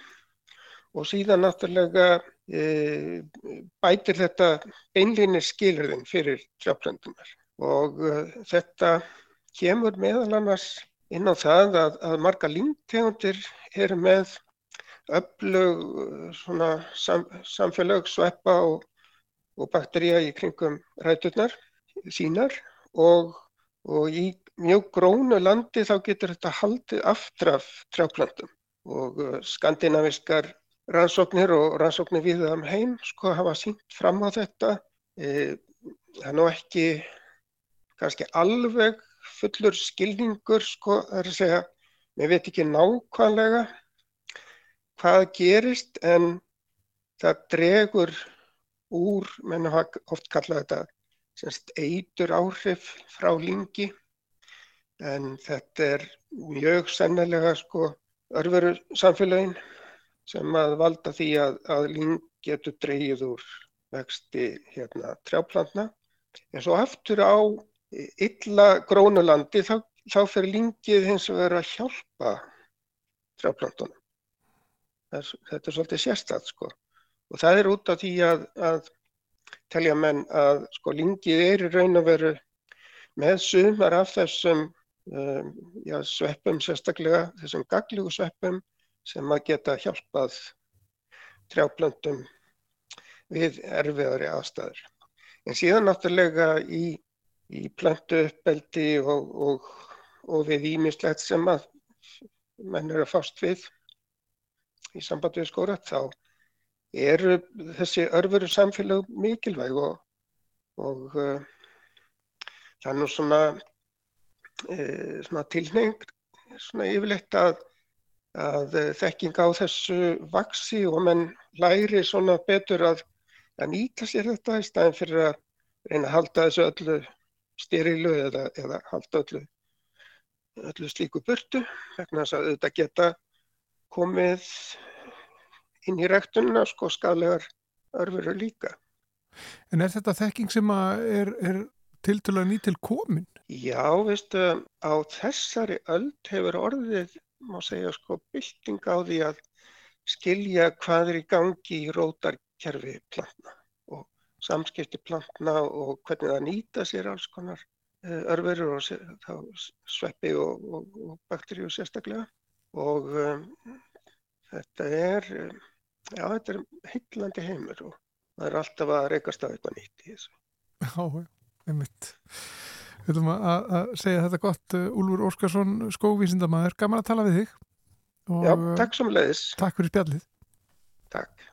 og síðan náttúrulega e, bætir þetta beinlýnir skilurðin fyrir trjáplöndunar og e, þetta kemur meðal annars inn á það að, að marga língtegundir eru með öflug sam, samfélag sveppa og, og bakteríja í kringum ræturnar sínar og, og í mjög grónu landi þá getur þetta haldið aftraf trjáplöndum og e, skandinaviskar rannsóknir og rannsóknir við um heim sko hafa sínt fram á þetta. E, það er nú ekki kannski alveg fullur skilningur sko, það er að segja, við veit ekki nákvæmlega hvað gerist en það dregur úr, menn hafa oft kallað þetta semst eitur áhrif frá lingi en þetta er mjög sennilega sko örveru samfélagin sem að valda því að, að lyng getur dreyið úr vexti hérna, trjáplantna. En svo aftur á illa grónulandi þá, þá fer lyngið hins vegar að hjálpa trjáplantunum. Þetta er svolítið sérstætt sko. Og það er út af því að, að telja menn að sko lyngið er í raun og veru með sumar af þessum um, já, sveppum sérstaklega, þessum gaglígu sveppum sem að geta hjálpað trjáplöndum við erfiðari aðstæður. En síðan náttúrulega í, í plöntu uppbeldi og, og, og við ímislegt sem að menn eru að fást við í samband við skórat þá eru þessi örfuru samfélag mikilvæg og, og uh, það er nú svona, uh, svona tilneng svona yfirleitt að, að þekking á þessu vaksi og menn læri svona betur að, að nýta sér þetta í staðin fyrir að reyna að halda þessu öllu styrilu eða, eða halda öllu, öllu slíku burtu vegna þess að þetta geta komið inn í rektununa sko skalegar örfuru líka. En er þetta þekking sem er, er að nýtil komin? Já, veistu, á þessari öld hefur orðið, má segja sko, bylting á því að skilja hvað er í gangi í rótarkerfi plantna samskipti plantna og hvernig það nýta sér alls konar eh, örfurur og þá sveppi og, og, og bakteríu sérstaklega og um, þetta er, já, þetta er heillandi heimur og það er alltaf að reykast á eitthvað nýtt í þessu. Já, einmitt. Við ætlum að, að segja þetta gott, Úlfur Óskarsson, skóvísindamæður, gaman að tala við þig. Og já, takk sem leiðis. Takk fyrir spjallið. Takk.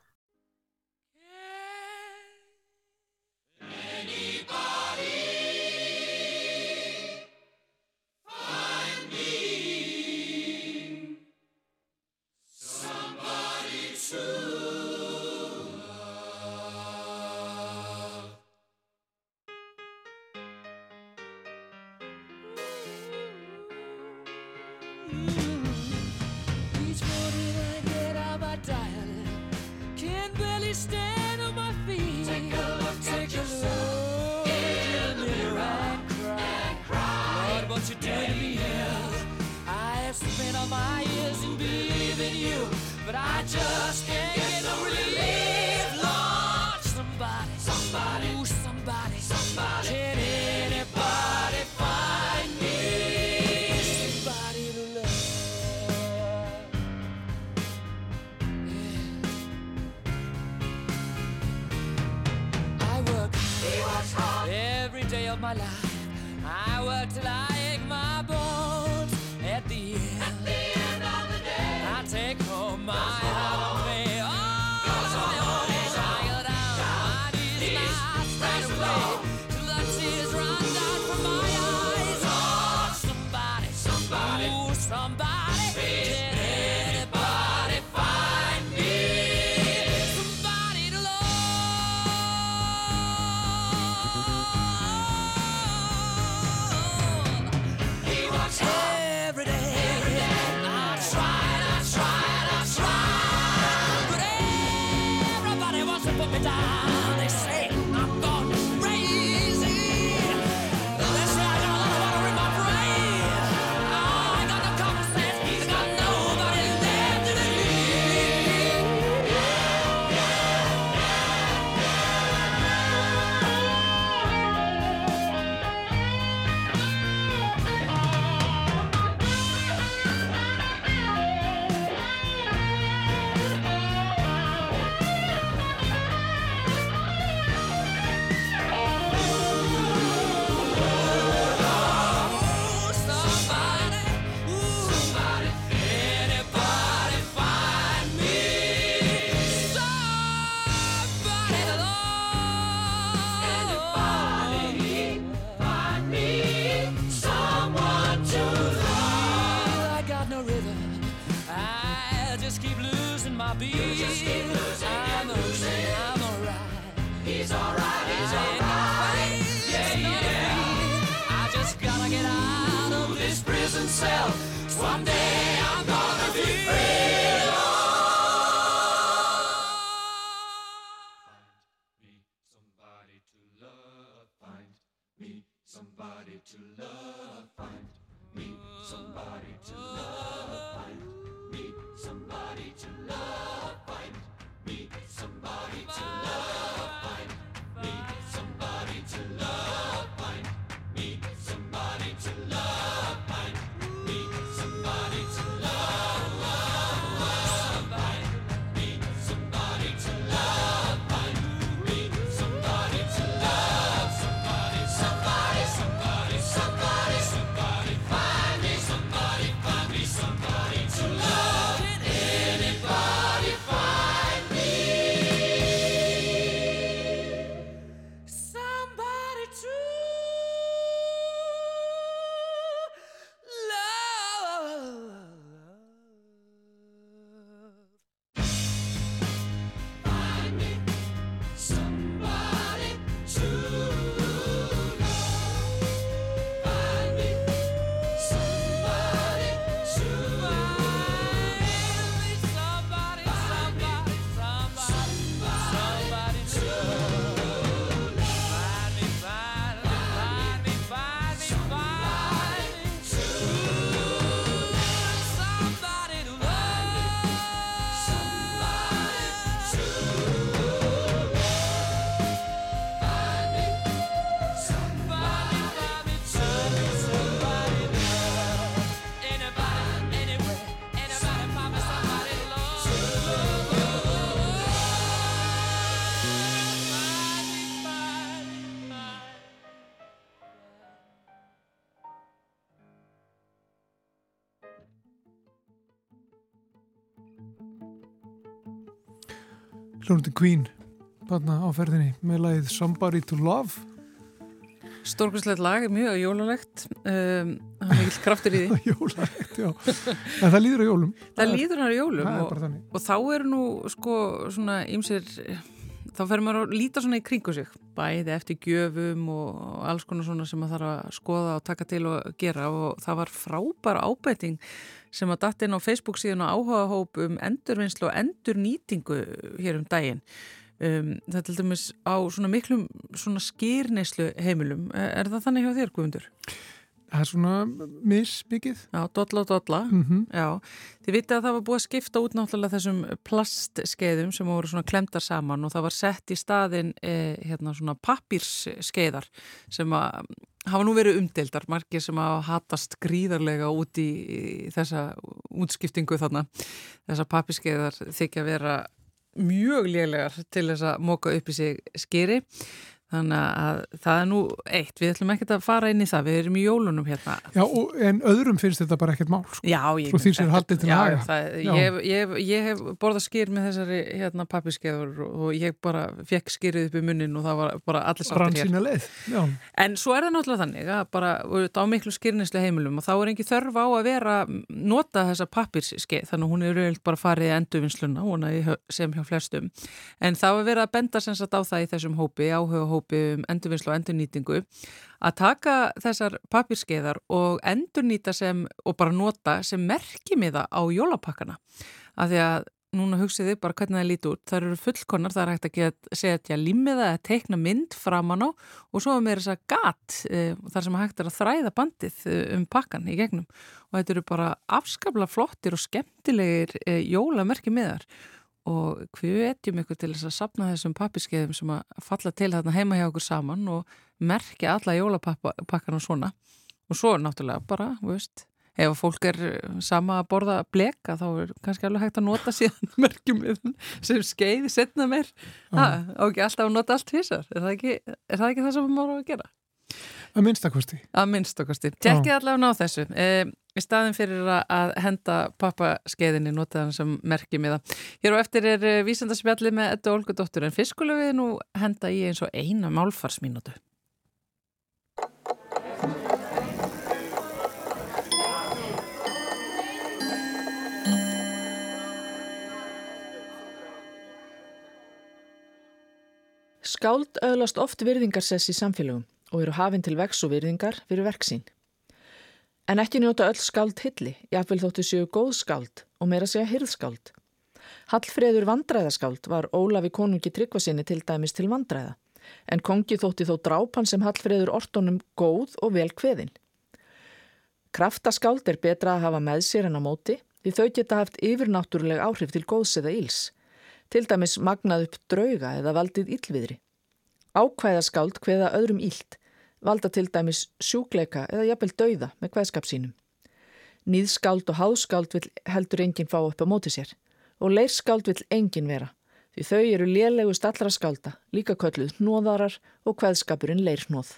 Hljónutin Queen Banna áferðinni með lagið Somebody to Love. Stórkvæmslegt lag, mjög jólulegt um, það er mikill kraftur í [LAUGHS] því. Jólulegt, já. En það líður á jólum. Það líður hann á jólum er og, og þá eru nú sko svona ýmsir þá fer maður að líta svona í kringu sig. Bæði eftir gjöfum og alls konar svona sem maður þarf að skoða og taka til og gera. Og það var frábæra ábæting sem að datt inn á Facebook síðan á áhuga hóp um endurvinnslu og endurnýtingu hér um daginn um, það er til dæmis á svona miklum svona skýrneislu heimilum er það þannig hjá þér Guðmundur? Það er svona misbyggið Já, dolla dolla. Mm -hmm. Já, þið vitið að það var búið að skipta út náttúrulega þessum plastskeiðum sem voru svona klemdar saman og það var sett í staðin eh, hérna svona pappírskeiðar sem að hafa nú verið umdeildar, margir sem að hatast gríðarlega út í, þessa útskiptingu þarna. Þessa pappírskeiðar þykja að vera mjög lélegar til þess að móka upp í sig skýri Þannig að það er nú eitt, við ætlum ekkert að fara inn í það, við erum í jólunum hérna. Já, og, en öðrum finnst þetta bara ekkert mál. Sko. Já, ég... Svo því sem er haldið til. Já, ég, ég, ég, ég hef borðað skýr með þessari hérna pappiskeiður og ég bara fekk skýrið upp í munnin og það var bara allir sáttir hér. Rann sína leið, já. En svo er það náttúrulega þannig að bara á miklu skýrnislega heimilum og þá er ekki þörf á að vera nota þessa pappirskeið, þannig hún er auðvitað bara farið endurvinnsluna sem hjá flestum. En þá er verið að benda sem sagt á það í þessum hópi, áhuga hópi um endurvinnslu og endurnýtingu að taka þessar papirskeiðar og endurnýta sem og bara nota sem merkimiða á jólapakkana. Af því að núna hugsið þið bara hvernig það líti út. Það eru fullkonar, það er hægt að geta setja limmiða eða teikna mynd framan á og svo er mér þess að gat e, þar sem hægt er að þræða bandið e, um pakkan í gegnum. Og þetta eru bara afskapla flottir og skemmtilegir e, jólamerkimiðar og við etjum ykkur til þess að sapna þessum pappiskeiðum sem að falla til þarna heima hjá okkur saman og merkja alla jólapakkan og svona og svo náttúrulega bara, veist ef fólk er sama að borða bleka þá er kannski alveg hægt að nota síðan [LAUGHS] merkjum sem skeiði setna meir það, og ekki alltaf að nota allt físar er það ekki, er það, ekki það sem maður á að gera? Að minnstakosti. Að minnstakosti. Tjekkið allavega ná þessu. E, í staðin fyrir að henda pappaskeiðinni notaðan sem merkjum í það. Hér á eftir er vísendarspjalli með Edda Olgudóttur en fyrst skulum við nú henda í eins og eina málfarsmínútu. Skáld öðlast oft virðingarsess í samfélögum og eru hafinn til vex og virðingar fyrir verksín. En ekki njóta öll skáld hilli, jáfnvel þóttu séu góð skáld og meira segja hirðskáld. Hallfreður vandræðaskáld var Ólafi konungi tryggvasinni til dæmis til vandræða, en kongi þótti þó drápan sem Hallfreður ortonum góð og vel kveðin. Kraftaskáld er betra að hafa með sér en á móti því þau geta haft yfirnáttúruleg áhrif til góðs eða íls, til dæmis magnað upp drauga eða valdið íllviðri. Ákvæðaskáld hveða öðrum ílt, valda til dæmis sjúkleika eða jafnvel dauða með hveðskap sínum. Nýðskáld og háðskáld vil heldur enginn fá upp á móti sér og leirskáld vil enginn vera því þau eru lélegust allra skálda, líka kölluð hnóðarar og hveðskapurinn leirsnóð.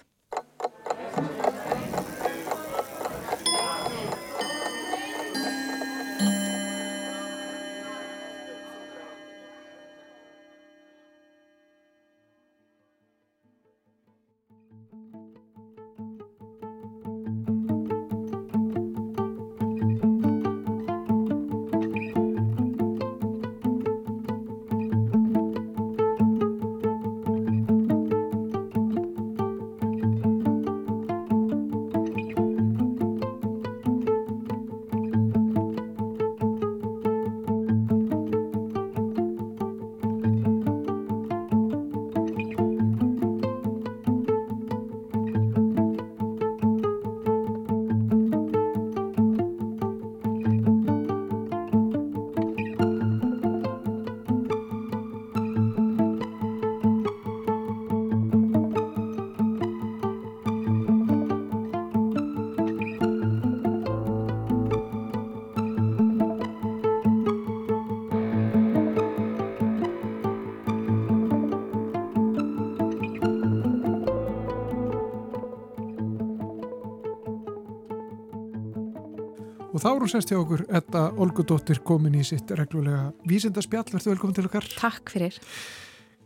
Og þá er hún sest hjá okkur Edda Olgudóttir komin í sitt reglulega vísindarspjall, verður velkomin til okkar? Takk fyrir.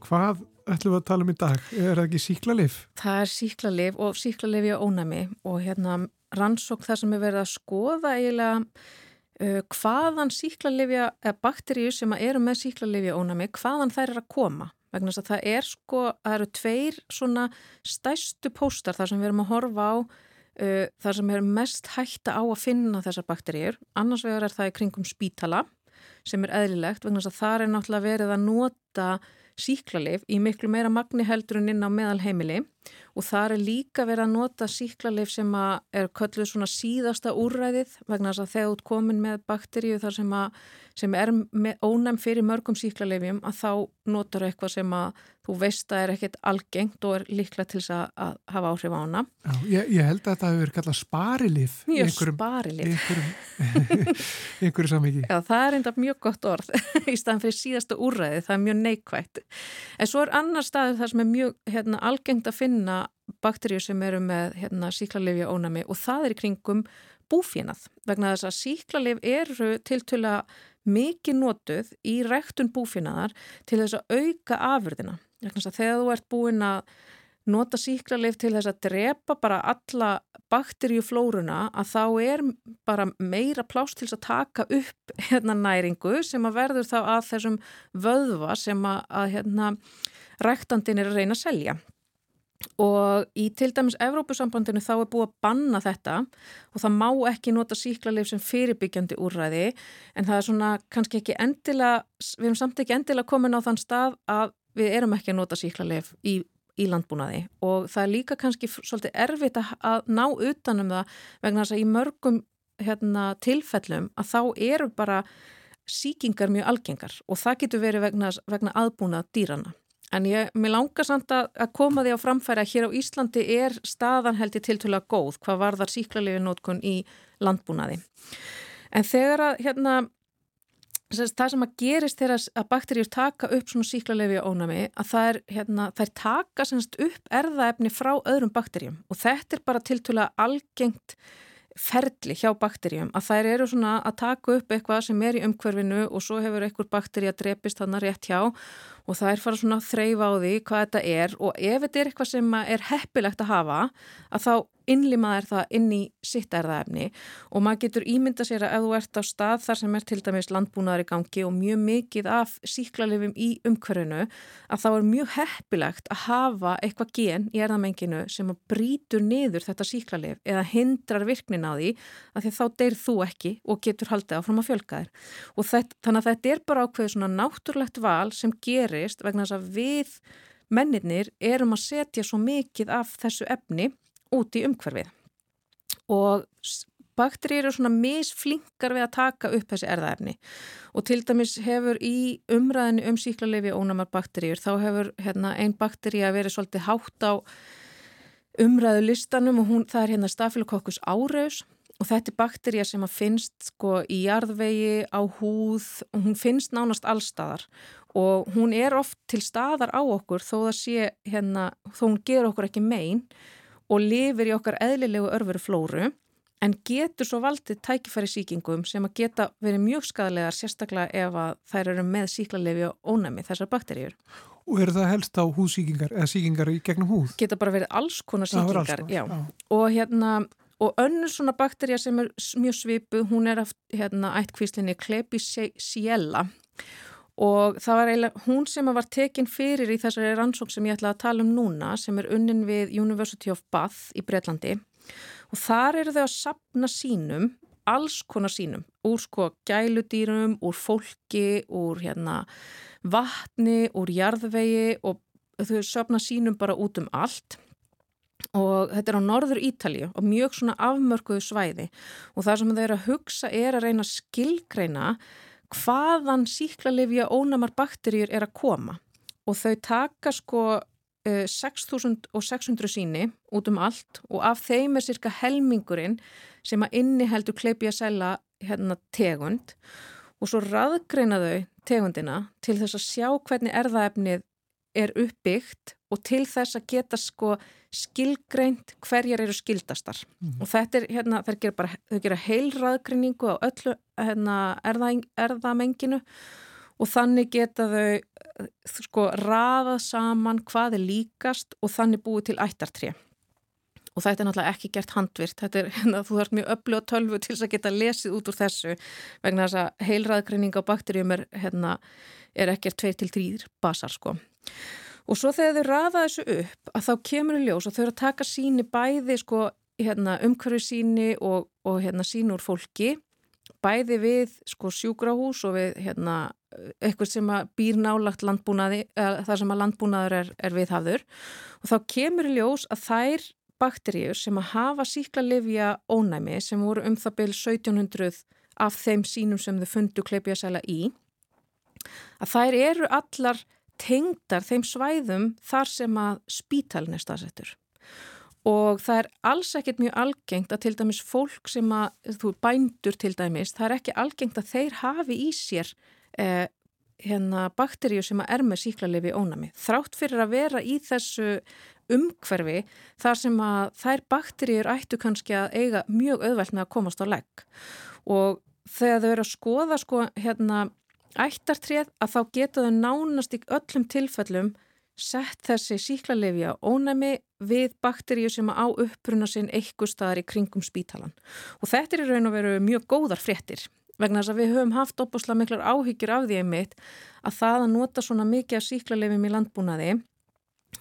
Hvað ætlum við að tala um í dag? Er það ekki síklarlif? Það er síklarlif og síklarlif í ónæmi. Og hérna rannsók það sem er verið að skoða eiginlega uh, hvaðan síklarlifja, eða bakteríu sem eru með síklarlifja ónæmi, hvaðan þær er að koma. Vegna þess að það er sko, það eru tveir svona stæstu póstar þar sem við erum að horfa á uh, þar sem er mest hætta á að finna þessar bakteríur. Annars vegar er það í kringum spítala sem er eðlilegt vegna þess að það er náttúrulega verið að nota síklarleif í miklu meira magni heldur en inn á meðal heimili og það er líka verið að nota síklarleif sem er kölluð svona síðasta úrræðið vegna þess að þegar út komin með bakteríu þar sem, að, sem er ónæm fyrir mörgum síklarleifjum að þá notar eitthvað sem að þú veist að er ekkit algengt og er líklega til þess að hafa áhrif á hana. Já, ég, ég held að þetta hefur verið kallað sparilif. Mjög sparilif. Í [LAUGHS] einhverju samviki. Já, það er enda mjög gott orð [LAUGHS] í staðan fyrir síðasta úrræði, það er mjög neikvægt. En svo er annar staður þar sem er mjög hérna, algengt að finna bakteríu sem eru með hérna, síklarlifja ónami og það er í kringum búfénað. Vegna þess að síklarlif eru tiltöla mikið notuð í rektun búfénaðar til þess að auka afurðina. Þegar þú ert búin að nota síklarleif til þess að drepa bara alla bakterjuflóruna að þá er bara meira plást til þess að taka upp hérna næringu sem að verður þá að þessum vöðva sem að, að hérna rektandin er að reyna að selja og í til dæmis Evrópusambandinu þá er búið að banna þetta og það má ekki nota síklarleif sem fyrirbyggjandi úrræði en það er svona kannski ekki endilega, við erum samt ekki endilega komin á þann stað að við erum ekki að nota síklarleif í, í landbúnaði og það er líka kannski svolítið erfitt að ná utanum það vegna þess að í mörgum hérna, tilfellum að þá eru bara síkingar mjög algengar og það getur verið vegna, vegna aðbúnað dýrana. En ég, mér langar samt að, að koma því á framfæri að hér á Íslandi er staðan held í tiltöla góð hvað varðar síklarlegu nótkun í landbúnaði. En þegar að hérna það sem að gerist þegar að bakteríur taka upp svona síklarlefi ónami að það er, hérna, er taka semst upp erðaefni frá öðrum bakteríum og þetta er bara tiltöla algengt ferli hjá bakteríum að þær eru svona að taka upp eitthvað sem er í umhverfinu og svo hefur einhver bakteri að drepist þannig rétt hjá og það er fara svona að þreyfa á því hvað þetta er og ef þetta er eitthvað sem er heppilegt að hafa að þá innlimaðir það inn í sitt erðaefni og maður getur ímynda sér að ef þú ert á stað þar sem er til dæmis landbúnaðar í gangi og mjög mikið af síklarlifum í umhverfinu að þá er mjög heppilegt að hafa eitthvað gen í erðamenginu sem að brítur niður þetta síklarlif eða hindrar virknin á því að því þá deyr þú ekki og getur haldið áfram að fjölka þér. Og þetta, þannig að þetta er bara ákveð svona náttúrlegt val sem gerist vegna þess að við mennirnir erum að setja svo mikið af þessu efni út í umhverfið. Og bakterið eru svona misflinkar við að taka upp þessi erðaefni og til dæmis hefur í umræðinu um síklarlefi ónamar bakteríur þá hefur hérna, einn bakteri að vera svolítið hátt á umræðu listanum og hún, það er hérna stafilokokkus áraus og þetta er bakterja sem að finnst sko í jarðvegi, á húð og hún finnst nánast allstaðar og hún er oft til staðar á okkur þó það sé hérna, þó hún ger okkur ekki megin og lifir í okkar eðlilegu örveru flóru en getur svo valdið tækifæri síkingum sem að geta verið mjög skadalegar sérstaklega ef að þær eru með síklarlefi og ónæmi þessar bakteríur. Og eru það helst á húsíkingar eða síkingar í gegnum húð? Geta bara verið alls konar síkingar, já. já. Og hérna, og önnur svona bakterja sem er mjög svipu, hún er af hérna ættkvíslinni Klebsiella og það var eiginlega hún sem var tekin fyrir í þessari rannsók sem ég ætla að tala um núna sem er unnin við University of Bath í Breitlandi og þar eru þau að sapna sínum, alls konar sínum úr sko gæludýrum, úr fólki, úr hérna vatni, úr jarðvegi og þau sapna sínum bara út um allt. Og þetta er á norður Ítalju og mjög svona afmörkuðu svæði. Og það sem þau eru að hugsa er að reyna skilgreina hvaðan síklarlefja ónamar bakterjur er að koma. Og þau taka sko 6600 síni út um allt og af þeim er cirka helmingurinn sem að inni heldur kleipja sæla hérna tegund. Og svo raðgreina þau tegundina til þess að sjá hvernig erðaefnið er uppbyggt og til þess að geta sko skilgreint hverjar eru skildastar mm. og þetta er hérna, þau gera bara, þau gera heilraðgrinningu á öllu hérna erðamenginu og þannig geta þau sko raðað saman hvað er líkast og þannig búið til ættartrið og þetta er náttúrulega ekki gert handvirt. Þetta er, hérna, þú þarf mjög öllu og tölvu til þess að geta lesið út úr þessu vegna þess að heilraðgreining á bakterjum er, hérna, er ekkert 2-3 basar sko og svo þegar þau raða þessu upp að þá kemur í ljós og þau eru að taka síni bæði sko hérna, umhverju síni og, og hérna, síni úr fólki bæði við sko sjúkrahús og við hérna eitthvað sem býr nálagt landbúnaði, þar sem að landbúnaður er, er viðhafður. Og þá kemur í ljós að þær bakteríur sem að hafa síklarlifja ónæmi sem voru um það byrj 1700 af þeim sínum sem þau fundu kleipjasæla í að þær eru allar tengdar þeim svæðum þar sem að spítalinn er staðsettur og það er alls ekkert mjög algengt að til dæmis fólk sem að, þú bændur til dæmis, það er ekki algengt að þeir hafi í sér eh, hérna bakteríu sem að er með síklarlefi ónami. Þrátt fyrir að vera í þessu umhverfi þar sem að þær bakteríur ættu kannski að eiga mjög auðvelt með að komast á legg og þegar þau eru að skoða sko hérna ættartrið að þá geta þau nánast í öllum tilfellum sett þessi síklarlefja ónæmi við bakteríu sem á uppbruna sinn eitthvað staðar í kringum spítalan og þetta er í raun og veru mjög góðar fréttir vegna þess að við höfum haft opusla miklar áhyggjur af því einmitt að það að nota svona mikið af síklarlefjum í landbúnaði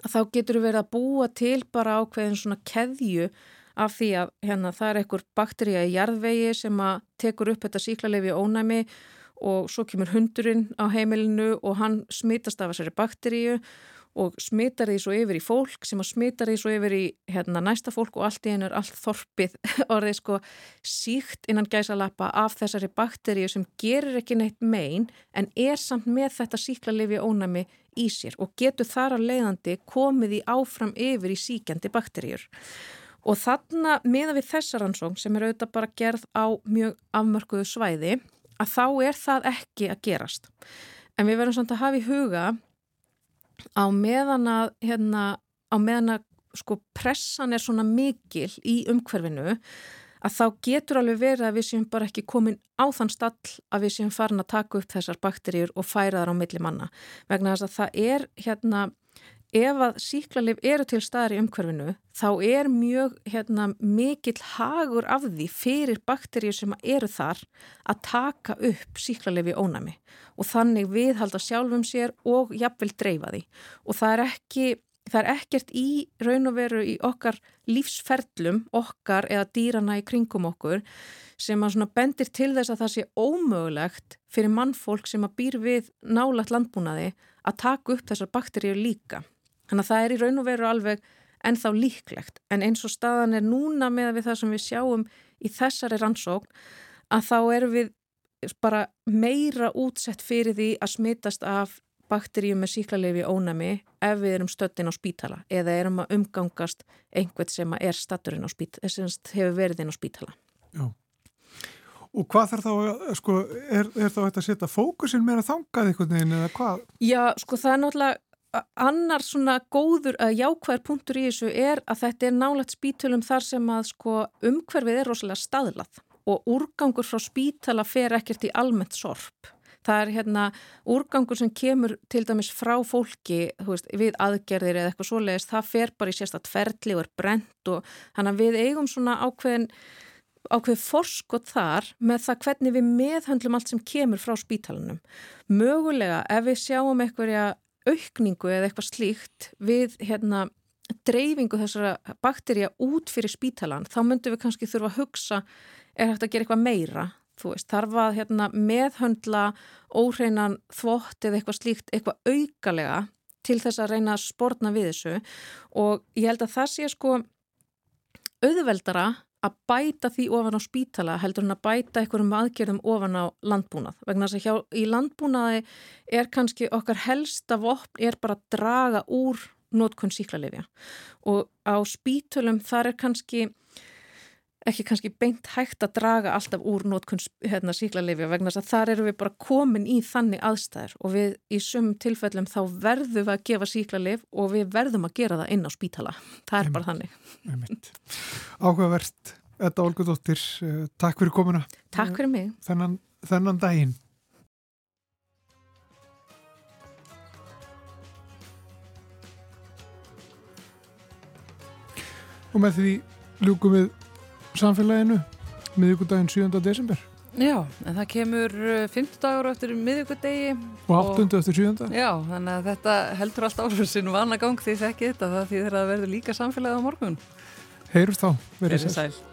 að þá getur við verið að búa til bara ákveðin svona keðju af því að hérna það er einhver bakteríja í jarðvegi sem að tekur upp þetta síklarlefi ónæmi og svo kemur hundurinn á heimilinu og hann smitast af þessari bakteríu og smittar því svo yfir í fólk sem að smittar því svo yfir í hérna, næsta fólk og allt í einu er allt þorpið [LAUGHS] orðið sko síkt innan gæsalappa af þessari bakteríu sem gerir ekki neitt megin en er samt með þetta síklarlefi ónæmi í sér og getur þar að leiðandi komið í áfram yfir í síkjandi bakteríur. Og þarna meða við þessar ansóng sem er auðvitað bara gerð á mjög afmörkuðu svæði að þá er það ekki að gerast. En við verðum samt að hafa í huga á meðan að, hérna, á meðan að sko pressan er svona mikil í umhverfinu að þá getur alveg verið að við séum bara ekki komin á þann stall að við séum farin að taka upp þessar bakteríur og færa þar á milli manna. Vegna þess að það er hérna, ef að síklarleif eru til staðar í umhverfinu þá er mjög hérna, mikill hagur af því fyrir bakteríur sem eru þar að taka upp síklarleifi ónami og þannig viðhalda sjálfum sér og jafnvel dreifa því og það er ekki það er ekkert í raun og veru í okkar lífsferlum, okkar eða dýrana í kringum okkur sem að bendir til þess að það sé ómögulegt fyrir mannfólk sem að býr við nálagt landbúnaði að taka upp þessar bakteríu líka. Þannig að það er í raun og veru alveg ennþá líklegt en eins og staðan er núna með við það sem við sjáum í þessari rannsókn að þá erum við bara meira útsett fyrir því að smitast af bakteríum með síklarlefi ónami ef við erum stöldin á spítala eða erum að umgangast einhvern sem er statturinn á spítala, að hefur verið inn á spítala. Já. Og hvað þarf þá, sko, er, er þá þetta að setja fókusin meira þangað einhvern veginn eða hvað? Já, sko, það er náttúrulega annar svona góður að jákvæðar punktur í þessu er að þetta er nálagt spítulum þar sem að sko umhverfið er rosalega staðlað og úrgangur frá spítala fer ekkert í almennt sorp það er hérna úrgangur sem kemur til dæmis frá fólki veist, við aðgerðir eða eitthvað svoleiðist, það fer bara í sérstatt ferli og er brent og þannig að við eigum svona ákveðin ákveð forskot þar með það hvernig við meðhandlum allt sem kemur frá spítalunum. Mögulega ef við sjáum eitthvað aukningu eða eitthvað slíkt við hérna dreifingu þessara bakterja út fyrir spítalan, þá myndum við kannski þurfa að hugsa er hægt að gera eitthvað meira? Þú veist, þarf að hérna, meðhöndla óhreinan þvott eða eitthvað slíkt, eitthvað aukalega til þess að reyna að spórna við þessu? Og ég held að það sé sko auðveldara að bæta því ofan á spítala heldur en að bæta einhverjum aðgerðum ofan á landbúnað. Vegna þess að hjá, í landbúnaði er kannski okkar helsta vopn er bara að draga úr nótkunn síklarlefja og á spítölum þar er kannski ekki kannski beint hægt að draga alltaf úr nótkunns hérna, síklarleifja vegna þess að þar eru við bara komin í þannig aðstæður og við í sum tilfellum þá verðum við að gefa síklarleif og við verðum að gera það inn á spítala. Það er bara þannig. Áhugavert, Edda Olgudóttir, eh, takk fyrir komuna. Takk fyrir mig. Þennan, þennan daginn. Og með því ljúkum við samfélaginu miðugudaginn 7. desember. Já, en það kemur 50 dagur eftir miðugudegi. Og 8. eftir 7. Já, þannig að þetta heldur allt áfram sinn vana gang því þekki þetta það því þeirra verður líka samfélagið á morgun. Heyrust þá, verið sæl.